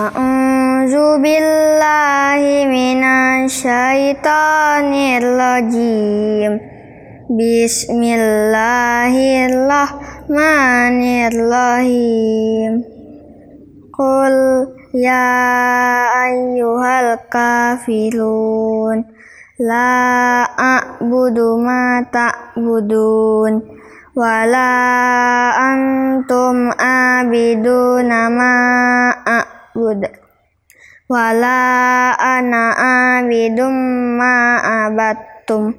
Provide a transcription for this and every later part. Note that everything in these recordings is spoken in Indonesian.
A'udzu billahi minasyaitonir rajim. Bismillahirrahmanirrahim. Qul ya ayyuhal kafirun la a'budu ma ta'budun wala antum abiduna ma a'bud wala ana abidum ma abattum.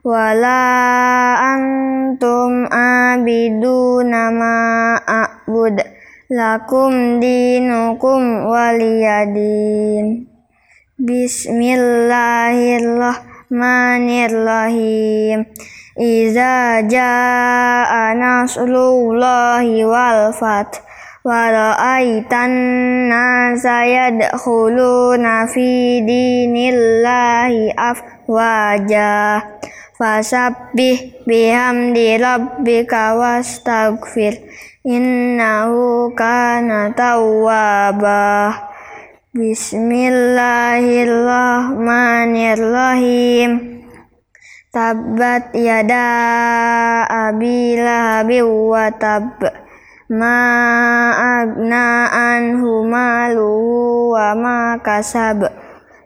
Wala antum abiduna ma a'bud. Lakum dinukum waliyadin. Bismillahirrahmanirrahim. Iza jaa nasrullahi wal fath wa ra'aitan nasa yadkhuluna fi dinillahi afwaja fasabbih bihamdi rabbika wastaghfir innahu kana tawwaba Bismillahirrahmanirrahim Tabbat yada abi lahabi wa tab ma agna anhu maluhu wa ma kasab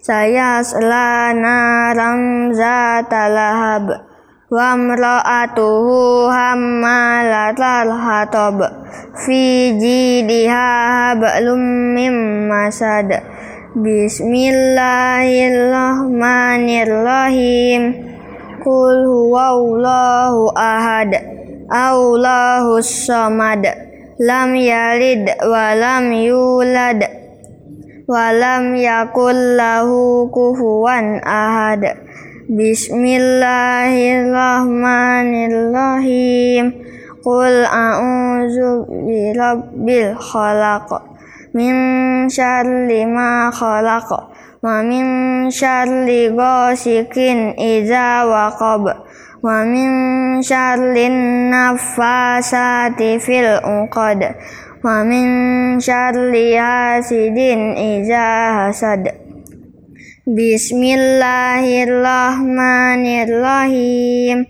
sayasla naram zata lahab. Wa mra'atuhu hammalatal hatab fi jidiha hablum mim masad. Bismillahirrahmanirrahim. Qul huwallahu ahad. Allahus samad Lam yalid wa lam yulad wa lam yakul lahu kufuwan ahad. Bismillahirrahmanirrahim. Qul a'udzu birabbil khalaq. Min syarri ma khalaq wa min syarri ghasikin idza waqab wa min syarri nafasati fil uqad wa min syarri hasidin idza hasad Bismillahirrahmanirrahim.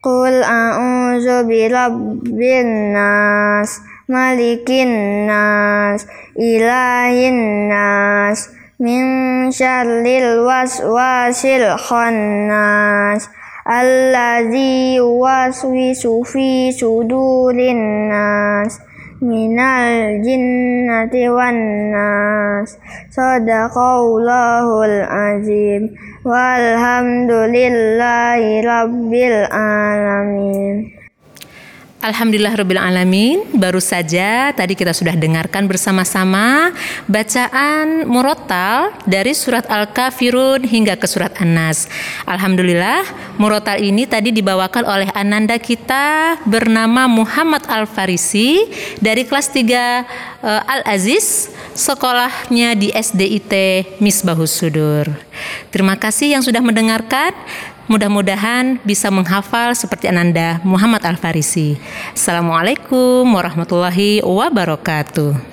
Qul a'udzu birabbin nas, malikin nas, ilahin nas, min syarril waswasil الذي يوسوس في صدور الناس من الجنة والناس. صدق الله العظيم. والحمد لله رب العالمين. Alhamdulillah Rabbil Alamin Baru saja tadi kita sudah dengarkan bersama-sama Bacaan murotal dari surat Al-Kafirun hingga ke surat An-Nas. Alhamdulillah murotal ini tadi dibawakan oleh ananda kita Bernama Muhammad Al-Farisi Dari kelas 3 uh, eh, Al-Aziz Sekolahnya di SDIT Misbahus Sudur. Terima kasih yang sudah mendengarkan Mudah-mudahan bisa menghafal seperti Ananda Muhammad Al-Farisi. Assalamualaikum warahmatullahi wabarakatuh.